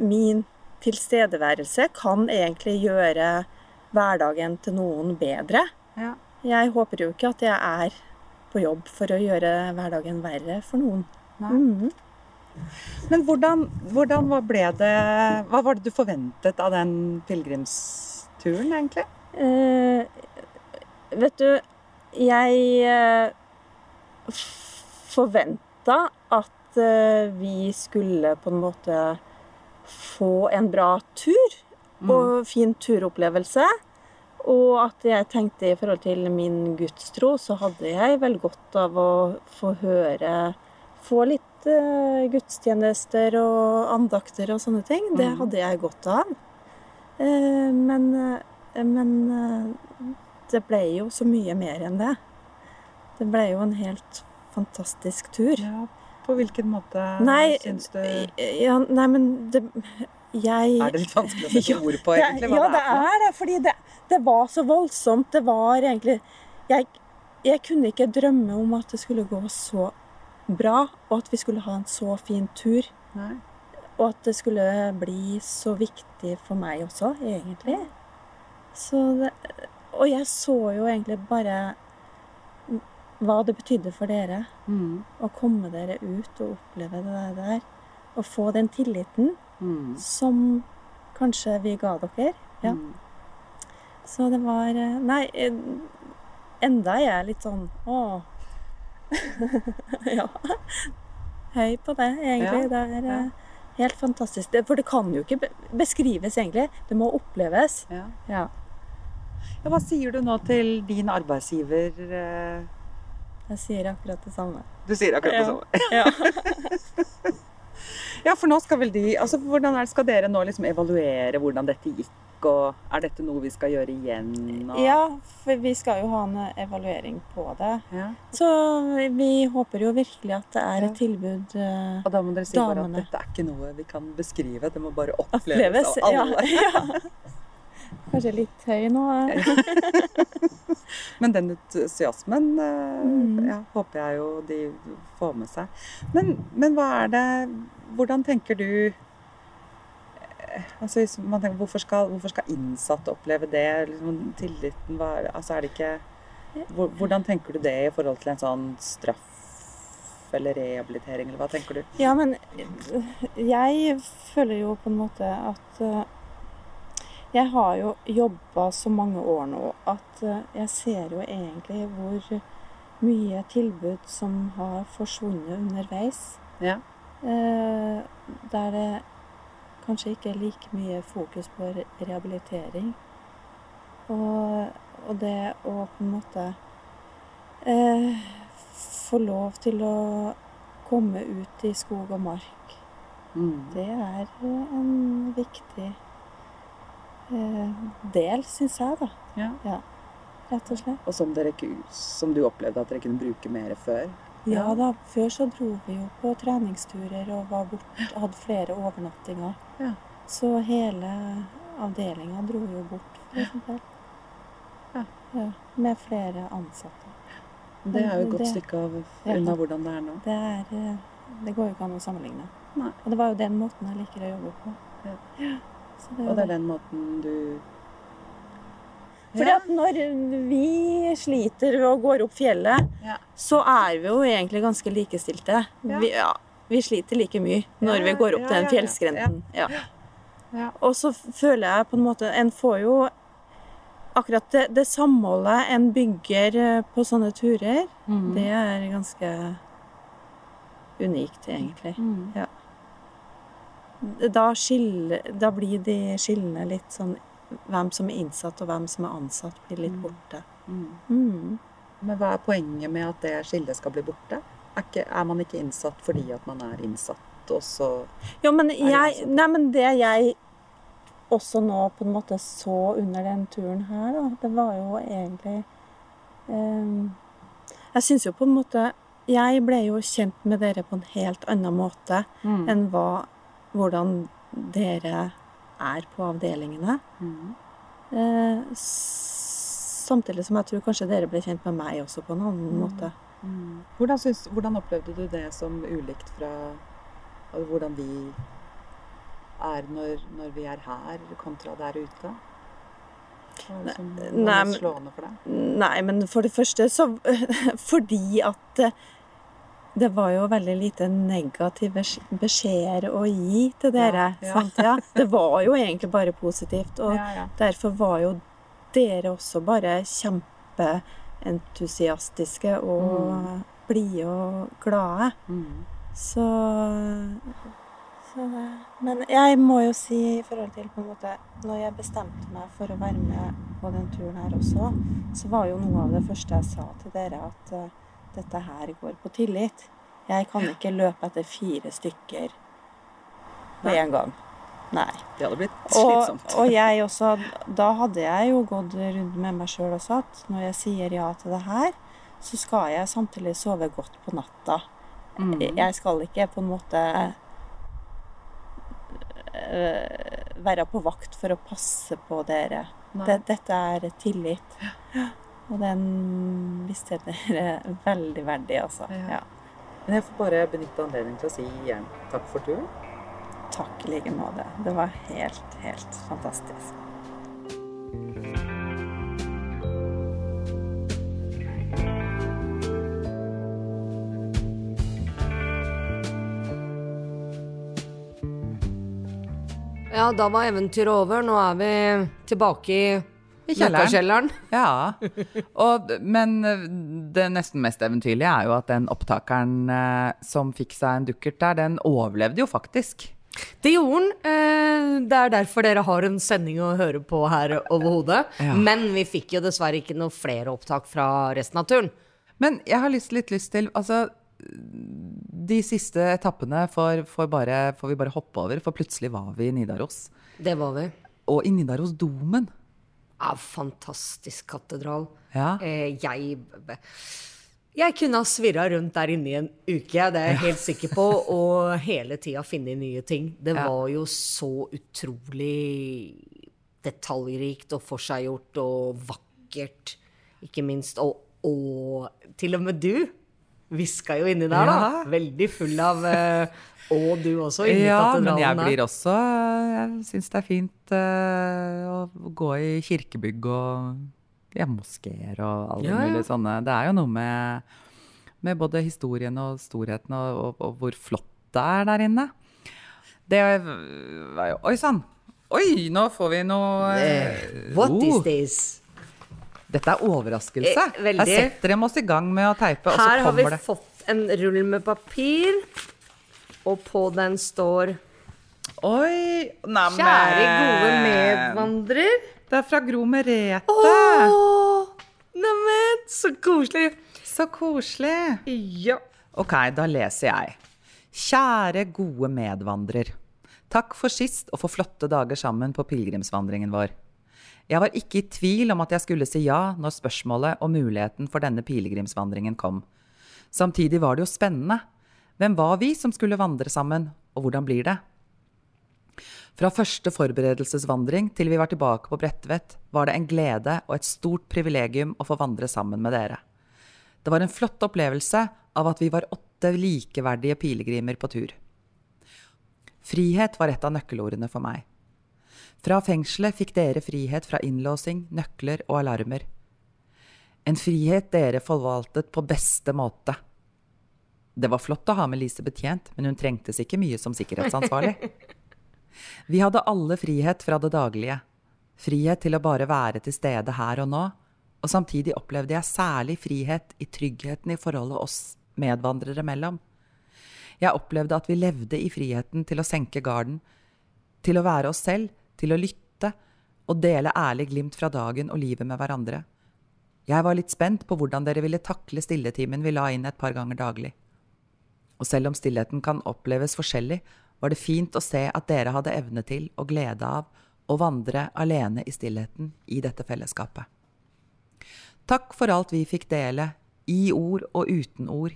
S6: min tilstedeværelse kan egentlig gjøre hverdagen til noen bedre.
S5: Ja.
S6: Jeg håper jo ikke at jeg er på jobb for å gjøre hverdagen verre for noen. Mm.
S5: Men hvordan, hvordan hva ble det Hva var det du forventet av den pilegrimsturen, egentlig?
S6: Eh, vet du, jeg eh, forventa at eh, vi skulle på en måte få en bra tur og fin turopplevelse. Og at jeg tenkte i forhold til min gudstro, så hadde jeg vel godt av å få høre Få litt uh, gudstjenester og andakter og sånne ting. Det
S5: Mhm.
S6: hadde jeg godt av. Uh, men uh, men det ble jo så mye mer enn det. Det ble jo en helt fantastisk tur.
S5: Ja, på hvilken måte
S6: Nei,
S5: syns du
S6: Ja, nei, men det Jeg
S5: Er det litt vanskelig å sette ord på, egentlig, hva
S6: ja,
S5: det
S6: det
S5: er noe?
S6: er det. Fordi det, det var så voldsomt. Det var egentlig jeg, jeg kunne ikke drømme om at det skulle gå så bra, og at vi skulle ha en så fin tur.
S5: Nei.
S6: Og at det skulle bli så viktig for meg også, egentlig. Så det, og jeg så jo egentlig bare hva det betydde for dere
S5: Mm.
S6: å komme dere ut og oppleve det der. Og få den tilliten
S5: Mm.
S6: som kanskje vi ga dere. Ja.
S5: Mm.
S6: Så det var eh, Nei, enda er jeg litt sånn Å. ja. Høy på det, egentlig.
S5: Ja,
S6: Det er
S5: ja.
S6: eh, helt fantastisk. For det kan jo ikke beskrives, egentlig. Det må oppleves.
S5: Ja.
S6: Ja.
S5: Ja, hva sier du nå til din arbeidsgiver? eh?
S6: Jeg sier akkurat det samme.
S5: Du sier akkurat det samme.
S6: Ja.
S5: Ja, for nå skal vel de altså Hvordan er det, skal dere nå liksom evaluere hvordan dette gikk, og er dette noe vi skal gjøre igjen? Og...
S6: ja, for vi skal jo ha en evaluering på det.
S5: Ja.
S6: Så vi håper jo virkelig at det er et tilbud eh,
S5: Og da må dere si bare at dette er ikke noe vi kan beskrive, det må bare oppleves,
S6: oppleves.
S5: av alle.
S6: ja. Kanskje litt høy nå.
S5: Men den entusiasmen eh,
S6: Mm.
S5: ja, håper jeg jo de får med seg. Men, men hva er det Hvordan tenker du eh, altså hvis man tenker, hvorfor, skal, hvorfor skal innsatte oppleve det? Liksom, tilliten hva er, altså er det ikke Hvordan tenker du det i forhold til en sånn straff eller rehabilitering, eller hva tenker du?
S6: Ja, men jeg føler jo på en måte at eh, Jeg har jo jobba så mange år nå at eh, jeg ser jo egentlig hvor mye tilbud som har forsvunnet underveis.
S5: Ja.
S6: Eh, Der det kanskje ikke er like mye fokus på rehabilitering. Og, og det å på en måte eh, få lov til å komme ut i skog og mark,
S5: Mm.
S6: det er en viktig del, syns jeg, da.
S5: Ja.
S6: Rett og slett.
S5: Og som, dere, som du opplevde at dere kunne bruke mer før?
S6: Ja da, før så dro vi jo på treningsturer og var bort, hadde flere overnattinger.
S5: Ja.
S6: Så hele avdelinga dro jo bort, for eksempel.
S5: Ja.
S6: Ja, med flere ansatte.
S5: Det er jo et godt
S6: Det-
S5: stykke av
S6: Ja.
S5: unna hvordan det er nå.
S6: Det, er, eh, det går jo ikke an å sammenligne.
S5: Nei.
S6: Og det var jo den måten jeg liker å jobbe på.
S5: Ja.
S6: Det
S5: Og det er den måten du
S6: Fordi at når vi sliter og går opp fjellet,
S5: Ja.
S6: så er vi jo egentlig ganske likestilte.
S5: Ja.
S6: Vi, ja, vi sliter like mye når vi går opp til den fjellskrenten. Og så føler jeg på en måte En får jo akkurat det, det samholdet en bygger eh, på sånne turer,
S5: Mm.
S6: det er ganske unikt, egentlig.
S5: Mm.
S6: Ja. Da, skiller, da blir de skillene litt sånn Hvem som er innsatt og hvem som er ansatt, blir litt
S5: Mm.
S6: borte.
S5: Mm.
S6: Mm.
S5: Men hva er poenget med at det skillet skal bli borte? Er, ikke, er man ikke innsatt fordi at man er innsatt, og så
S6: Jo, men, jeg, nei, men det jeg også nå på en måte så under den turen her, da, det var jo egentlig eh, Jeg syns jo på en måte Jeg ble jo kjent med dere på en helt annen måte
S10: Mm.
S6: enn hva, hvordan dere er på avdelingene.
S10: Mm.
S6: Eh, samtidig som jeg tror kanskje dere ble kjent med meg også på en annen måte.
S10: Mm. Hvordan, synes, hvordan opplevde du det som ulikt fra altså, hvordan vi er når, når vi er her, kontra der ute? Hva det var
S6: Nei,
S10: slående for deg?
S6: Nei, men for det første så Fordi at eh, det var jo veldig lite negative bes- beskjeder å gi til dere.
S10: Ja, ja.
S6: Det var jo egentlig bare positivt. Og
S10: Ja, ja.
S6: derfor var jo dere også bare kjempeentusiastiske og
S10: Mm.
S6: blide og glade.
S10: Mm.
S6: Så, så det. Men jeg må jo si i forhold til på en måte Når jeg bestemte meg for å være med på den turen her også, så var jo noe av det første jeg sa til dere, at eh, dette her går på tillit. Jeg kan ikke løpe etter fire stykker på en gang. Nei.
S10: Det hadde blitt
S6: Og,
S10: slitsomt.
S6: og jeg også, da hadde jeg jo gått rundt med meg sjøl også, at når jeg sier ja til det her, så skal jeg samtidig sove godt på natta.
S10: Mm.
S6: Jeg skal ikke på en måte eh, være på vakt for å passe på dere. Det, dette er tillit. Og den visste er veldig verdig, altså.
S10: Ja.
S6: Ja.
S10: Men jeg får bare benytte anledningen til å si igjen takk for turen.
S6: Takk i like måte. Det var helt, helt fantastisk.
S2: Ja, da var eventyret over. Nå er vi tilbake i,
S5: I kjelleren. Ja. Og, men eh, det nesten mest eventyrlige er jo at den opptakeren eh, som fikk seg en dukkert der, den overlevde jo faktisk.
S2: Det gjorde den. Eh, Det er derfor dere har en sending å høre på her overhodet.
S5: Ja.
S2: Men vi fikk jo dessverre ikke noe flere opptak fra resten av turen.
S5: Men jeg har lyst, litt lyst til Altså, de siste etappene får, får, bare, får vi bare hoppe over, for plutselig var vi i Nidaros.
S2: Det var vi.
S5: Og i Nidarosdomen.
S2: Ja, fantastisk katedral.
S5: Ja.
S2: Eh, jeg Jeg kunne ha svirra rundt der inne i en uke, det er jeg helt sikker på, og hele tida finne nye ting. Det var jo så utrolig detaljrikt og forseggjort og vakkert, ikke minst. Og, og til og med du hviska jo inni der, da.
S5: Ja.
S2: Veldig full av uh, Og du også, inni
S5: Ja, men jeg blir også Jeg syns det er fint uh, å gå i kirkebygg og ja, moskeer og alle
S2: Ja, ja.
S5: mulige sånne. Det er jo noe med, med både historien og storheten og, og, og hvor flott det er der inne. Det var jo Oi sann! Oi, nå får vi noe uh,
S2: What is
S5: oh.
S2: this?
S5: Dette er overraskelse.
S2: Eh, veldig.
S5: Her setter de oss i gang med å teipe, og så
S2: Her har vi
S5: det
S2: fått en rull med papir, og på den står
S5: Oi! Neimen
S2: Kjære gode medvandrer.
S5: Det er fra Gro Merete.
S2: Neimen, så koselig.
S5: Så koselig.
S2: Ja.
S5: Ok, da leser jeg. Kjære gode medvandrer. Takk for sist og for flotte dager sammen på pilegrimsvandringen vår. Jeg var ikke i tvil om at jeg skulle si ja når spørsmålet og muligheten for denne pilegrimsvandringen kom. Samtidig var det jo spennende. Hvem var vi som skulle vandre sammen, og hvordan blir det? Fra første forberedelsesvandring til vi var tilbake på Bredtvet, var det en glede og et stort privilegium å få vandre sammen med dere. Det var en flott opplevelse av at vi var åtte likeverdige pilegrimer på tur. Frihet var et av nøkkelordene for meg. Fra fengselet fikk dere frihet fra innlåsing, nøkler og alarmer. En frihet dere forvaltet på beste måte. Det var flott å ha med Lise betjent, men hun trengtes ikke mye som sikkerhetsansvarlig. Vi hadde alle frihet fra det daglige. Frihet til å bare være til stede her og nå. Og samtidig opplevde jeg særlig frihet i tryggheten i forholdet oss medvandrere mellom. Jeg opplevde at vi levde i friheten til å senke garden, til å være oss selv, til å lytte og dele ærlig glimt fra dagen og livet med hverandre. Jeg var litt spent på hvordan dere ville takle stilletimen vi la inn et par ganger daglig. Og selv om stillheten kan oppleves forskjellig, var det fint å se at dere hadde evne til og glede av å vandre alene i stillheten i dette fellesskapet. Takk for alt vi fikk dele, i ord og uten ord,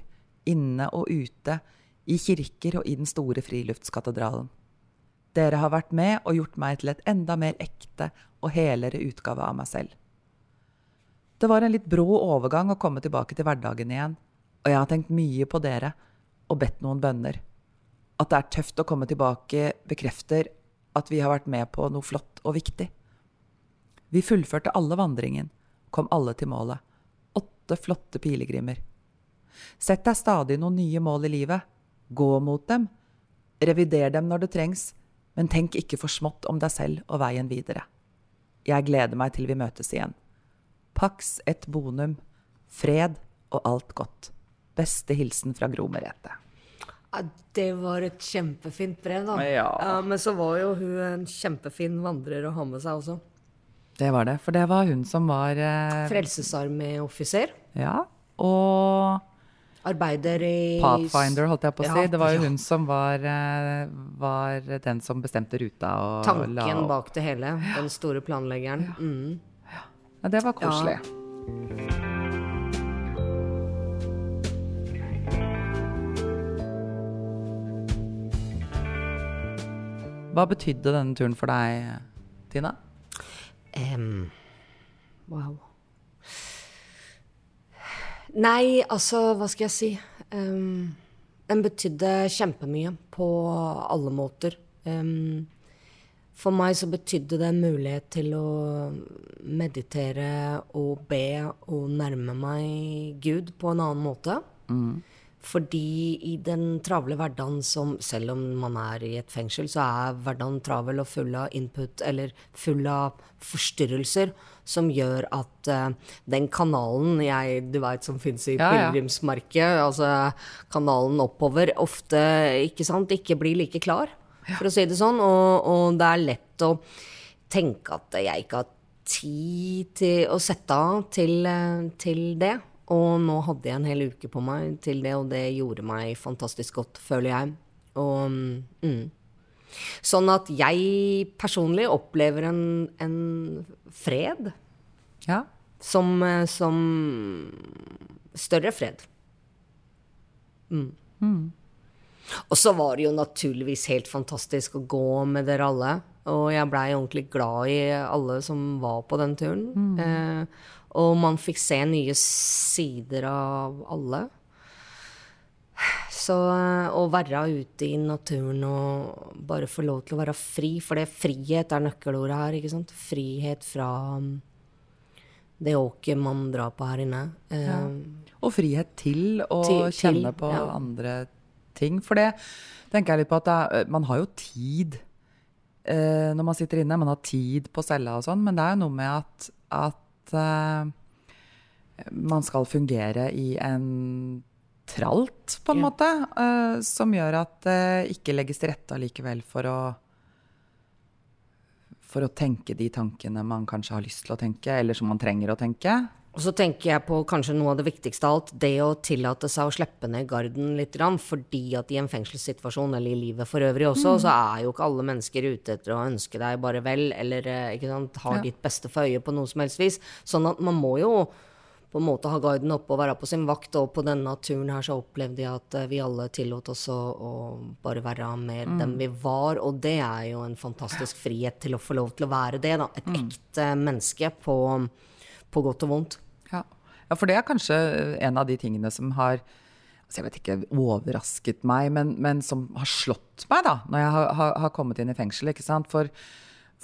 S5: inne og ute, i kirker og i den store friluftskatedralen. Dere har vært med og gjort meg til et enda mer ekte og helere utgave av meg selv. Det var en litt brå overgang å komme tilbake til hverdagen igjen, og jeg har tenkt mye på dere og bedt noen bønner. At det er tøft å komme tilbake, bekrefter at vi har vært med på noe flott og viktig. Vi fullførte alle vandringen, kom alle til målet. Åtte flotte pilegrimer. Sett deg stadig noen nye mål i livet. Gå mot dem. Revider dem når det trengs, men tenk ikke for smått om deg selv og veien videre. Jeg gleder meg til vi møtes igjen. Pax et bonum. Fred og alt godt. Beste hilsen fra Gro Merete.
S2: Ja, det var et kjempefint brev, da.
S5: Ja.
S2: men så var jo hun en kjempefin vandrer å ha med seg også.
S5: Det var det. For det var hun som var eh,
S2: Frelsesarmé-offiser.
S5: Ja. Og
S2: Arbeider i
S5: Pathfinder, holdt jeg på å si.
S2: Ja,
S5: det var jo
S2: ja.
S5: hun som var, eh, var den som bestemte ruta og
S2: Tanken
S5: la opp.
S2: bak det hele. Den store planleggeren. Mm.
S5: Ja, det var koselig. Hva betydde denne turen for deg, Tina?
S2: Um, wow. Nei, altså, hva skal jeg si? Um, den betydde kjempemye på alle måter. Um, for meg så betydde det en mulighet til å meditere og be og nærme meg Gud på en annen måte. Fordi i den travle hverdagen som Selv om man er i et fengsel, så er hverdagen travel og full av input, eller full av forstyrrelser, som gjør at uh, den kanalen jeg, du vet, som fins i
S5: Ja, ja.
S2: altså kanalen oppover, ofte ikke sant, ikke blir like klar, for å si det sånn. Og, og det er lett å tenke at jeg ikke har tid til å sette av til, eh, til det. Og nå hadde jeg en hel uke på meg til det, og det gjorde meg fantastisk godt, føler jeg. Og, mm. Sånn at jeg personlig opplever en, en fred
S5: Ja.
S2: som, eh, som større fred. Mm. Og så var det jo naturligvis helt fantastisk å gå med dere alle. Og jeg blei ordentlig glad i alle som var på den turen. Eh, og man fikk se nye sider av alle. Så å være ute i naturen og bare få lov til å være fri, for det frihet er nøkkelordet her, ikke sant? Frihet fra um, det åket man drar på her inne.
S5: Ja. Og frihet til å
S2: Til- til,
S5: kjenne på
S2: ja.
S5: andre ting. For det tenker jeg litt på at er, man har jo tid eh, når man sitter inne. Man har tid på cella og sånn, men det er jo noe med at, at man skal fungere i en tralt, på en
S2: Ja.
S5: måte, Uh, som gjør at det ikke legges til rette allikevel for å for å tenke de tankene man kanskje har lyst til å tenke, eller som man trenger å tenke.
S2: Og så tenker jeg på kanskje noe av det viktigste av alt, det å tillate seg å slippe ned garden litt, fordi at i en fengselssituasjon, eller i livet for øvrig også,
S11: Mm.
S2: så er jo ikke alle mennesker ute etter å ønske deg bare vel, eller eh, sant, har
S11: Ja.
S2: ditt beste for øye på noe som helst vis. Sånn at man må jo på en måte ha garden oppe og være på sin vakt, og på denne turen her så opplevde jeg at eh, vi alle tillot oss å, å bare være mer
S11: Mm.
S2: dem vi var, og det er jo en fantastisk frihet til å få lov til å være det, da. Et
S5: Mm.
S2: ekte menneske på, på godt og vondt.
S5: Ja. for det er kanskje en av de tingene som har altså jeg vet ikke, overrasket meg, men, men som har slått meg da, når jeg har, har, har kommet inn i fengsel. ikke sant? For,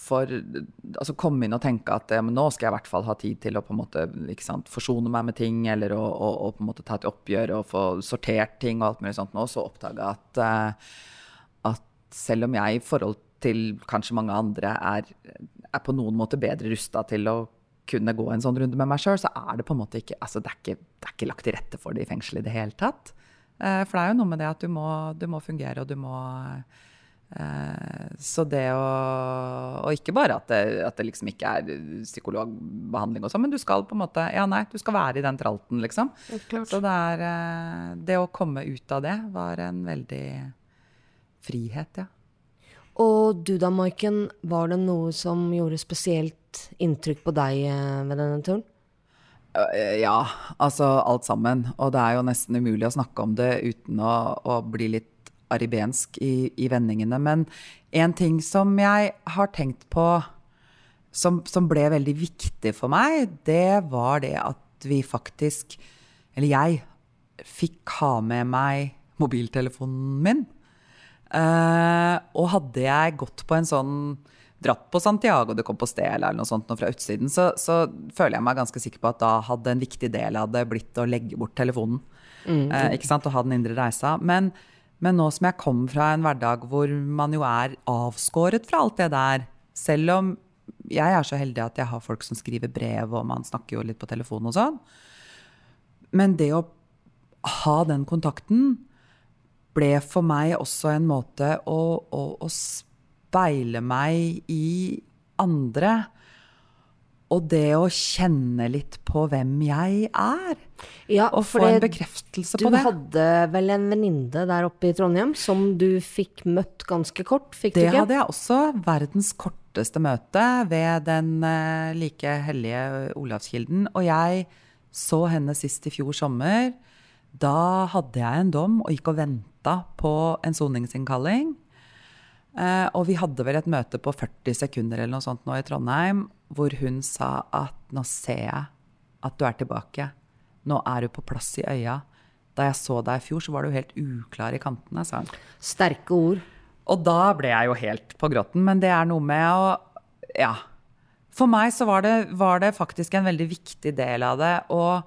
S5: for altså komme inn og tenke at ja, nå skal jeg i hvert fall ha tid til å på en måte, sant, forsone meg med ting, eller å, å, å på en måte ta et oppgjør og få sortert ting og alt mulig sånt. Nå så oppdage jeg at, eh, at selv om jeg i forhold til kanskje mange andre er, er på noen måte bedre rusta til å kunne gå en sånn runde med meg sjøl, så er det på en måte ikke altså det, er ikke det er ikke lagt til rette for det i fengselet i det hele tatt. Eh, for det er jo noe med det at du må, du må fungere, og du må eh, Så det å Og ikke bare at det, at det liksom ikke er psykologbehandling og sånn, men du skal på en måte Ja, nei, du skal være i den tralten, liksom. Det Så det er eh, Det å komme ut av det var en veldig frihet, ja.
S2: Og du da, Maiken, var det noe som gjorde spesielt inntrykk på deg med denne turen?
S5: Eh, Ja, altså alt sammen. Og det er jo nesten umulig å snakke om det uten å, å bli litt aribensk i, i vendingene. Men en ting som jeg har tenkt på som, som ble veldig viktig for meg, det var det at vi faktisk Eller jeg fikk ha med meg mobiltelefonen min. Eh, og hadde jeg gått på en sånn dratt på Santiago de Compostela eller noe sånt noe fra utsiden, så, så føler jeg meg ganske sikker på at da hadde en viktig del av det blitt å legge bort telefonen.
S2: Mm.
S5: Eh, ikke sant? Og ha den indre reisa. Men, men nå som jeg kommer fra en hverdag hvor man jo er avskåret fra alt det der, selv om jeg er så heldig at jeg har folk som skriver brev, og man snakker jo litt på telefon og sånn. Men det å ha den kontakten ble for meg også en måte å, å, å speile meg i andre. Og det å kjenne litt på hvem jeg er.
S2: Ja,
S5: og få en bekreftelse på det.
S2: Du hadde vel en venninne der oppe i Trondheim som du fikk møtt ganske kort, fikk
S5: Det
S2: du ikke?
S5: Det hadde jeg også. Verdens korteste møte ved den eh, like hellige Olavskilden. Og jeg så henne sist i fjor sommer. Da hadde jeg en dom og gikk og venta på en soningsinnkalling. Eh, og vi hadde vel et møte på 40 sekunder eller noe sånt nå i Trondheim, hvor hun sa at nå ser jeg at du er tilbake. Nå er du på plass i øya. Da jeg så deg i fjor, så var du helt uklar i kantene, sa hun.
S2: Sterke ord.
S5: Og da ble jeg jo helt på gråten. Men det er noe med å Ja. For meg så var det, var det faktisk en veldig viktig del av det å,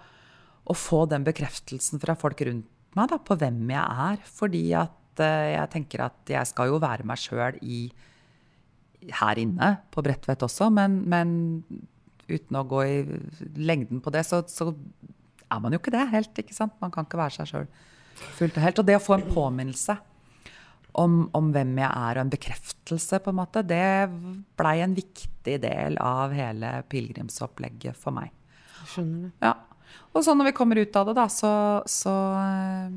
S5: å få den bekreftelsen fra folk rundt meg da, på hvem jeg er. Fordi at eh, jeg tenker at jeg skal jo være meg sjøl her inne på Bredtvet også, men, men uten å gå i lengden på det, så, så er man jo ikke det helt. ikke sant? Man kan ikke være seg sjøl fullt og helt. Og det å få en påminnelse om, om hvem jeg er, og en bekreftelse, på en måte, det blei en viktig del av hele pilegrimsopplegget for meg.
S2: Skjønner du.
S5: Ja. Og så når vi kommer ut av det, da, så, så eh,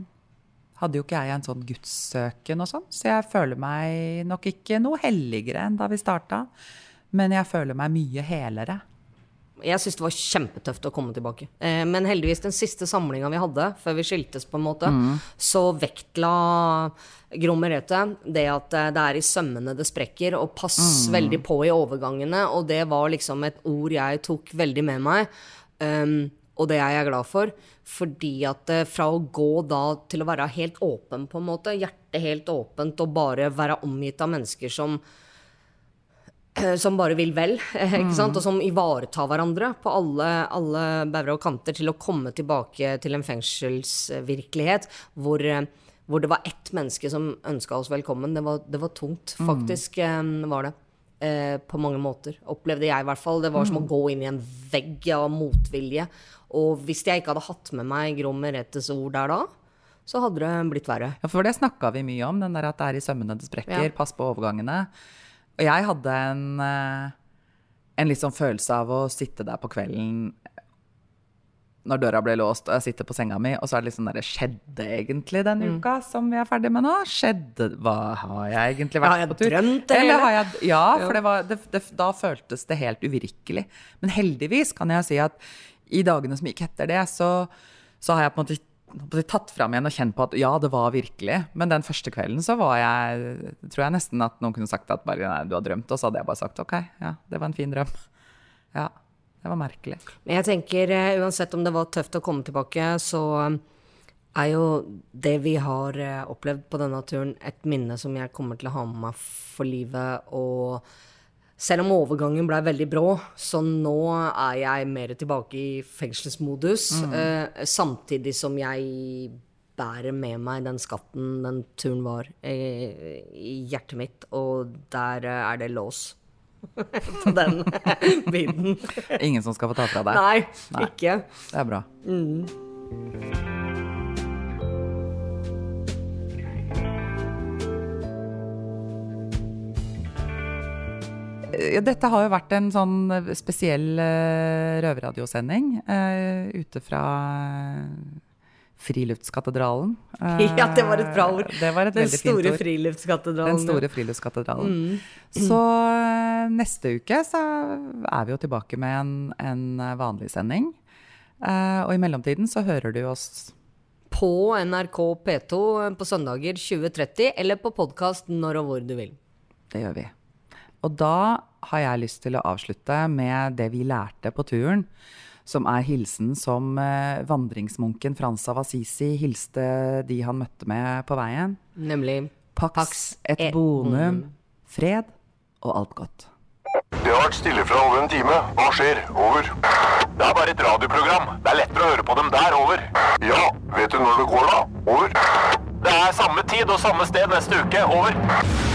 S5: hadde jo ikke jeg en sånn gudssøken og sånn, så jeg føler meg nok ikke noe helligere enn da vi starta. Men jeg føler meg mye helere.
S2: Jeg syns det var kjempetøft å komme tilbake. Eh, men heldigvis, den siste samlinga vi hadde, før vi skiltes, på en måte,
S5: Mm.
S2: så vektla Gro Merete det at eh, det er i sømmene det sprekker, og pass
S12: Mm.
S2: veldig på i overgangene. Og det var liksom et ord jeg tok veldig med meg. Um, og det er jeg glad for. Fordi at eh, fra å gå da til å være helt åpen, på en måte, hjertet helt åpent, og bare være omgitt av mennesker som som bare vil vel, ikke
S12: Mm.
S2: sant? og som ivaretar hverandre på alle, alle bauger og kanter, til å komme tilbake til en fengselsvirkelighet hvor, eh, hvor det var ett menneske som ønska oss velkommen. Det var, det var tungt,
S12: Mm.
S2: faktisk mm. var det. Eh, på mange måter, opplevde jeg i hvert fall. Det var som å
S12: Mm.
S2: gå inn i en vegg av motvilje. Og hvis jeg ikke hadde hatt med meg Grom Meretes ord der da, så hadde det blitt verre.
S5: Ja, for det snakka vi mye om, den der at det er i sømmene det sprekker.
S2: Ja.
S5: Pass på overgangene. Og jeg hadde en, eh, en litt sånn følelse av å sitte der på kvelden når døra ble låst, og jeg sitter på senga mi, og så er det liksom der, Skjedde egentlig den
S2: Mm.
S5: uka som vi er ferdig med nå? Skjedde Hva har jeg egentlig vært
S2: jeg
S5: på tur?
S2: drømt det
S5: Eller har jeg Ja,
S2: Ja.
S5: for det var, det, det, da føltes det helt uvirkelig. Men heldigvis kan jeg si at i dagene som gikk etter det, så, så har jeg på en måte tatt fram igjen og kjent på at ja, det var virkelig. Men den første kvelden så var jeg Tror jeg nesten at noen kunne sagt at bare nei, du har drømt. Og så hadde jeg bare sagt OK, ja, det var en fin drøm. Ja. Det var merkelig.
S2: Men jeg tenker eh, uansett om det var tøft å komme tilbake, så eh, er jo det vi har eh, opplevd på denne turen, et minne som jeg kommer til å ha med meg for livet. Og selv om overgangen ble veldig brå, så nå er jeg mer tilbake i fengselsmodus.
S12: Mm.
S2: eh, samtidig som jeg bærer med meg den skatten den turen var, eh, i hjertet mitt. Og der eh, er det lås. på den biten.
S5: Ingen som skal få ta fra deg?
S2: Nei, ikke.
S5: Det er bra.
S2: Mm.
S5: Ja, Dette har jo vært en sånn spesiell uh, røverradiosending uh, ute fra Friluftskatedralen.
S2: Ja, det var et bra ord.
S5: Eh, Det var et
S2: Den store friluftskatedralen,
S5: Den store friluftskatedralen.
S2: Mm.
S5: Så eh, neste uke så er vi jo tilbake med en, en vanlig sending. Eh, og i mellomtiden så hører du oss
S2: På NRK P2 på søndager 20.30, eller på podkast når og hvor du vil.
S5: Det gjør vi. Og da har jeg lyst til å avslutte med det vi lærte på turen. Som er hilsen som eh, vandringsmunken Frans av Assisi hilste de han møtte med på veien.
S2: Nemlig
S5: Pax, et
S2: et
S5: bonum,
S2: bonum.
S5: fred og alt godt.
S3: Det har vært stille fra over en time. Hva skjer? Over. Det er bare et radioprogram. Det er lettere å høre på dem der. Over. Ja, vet du når det går, da? Over. Det er samme tid og samme sted neste uke. Over.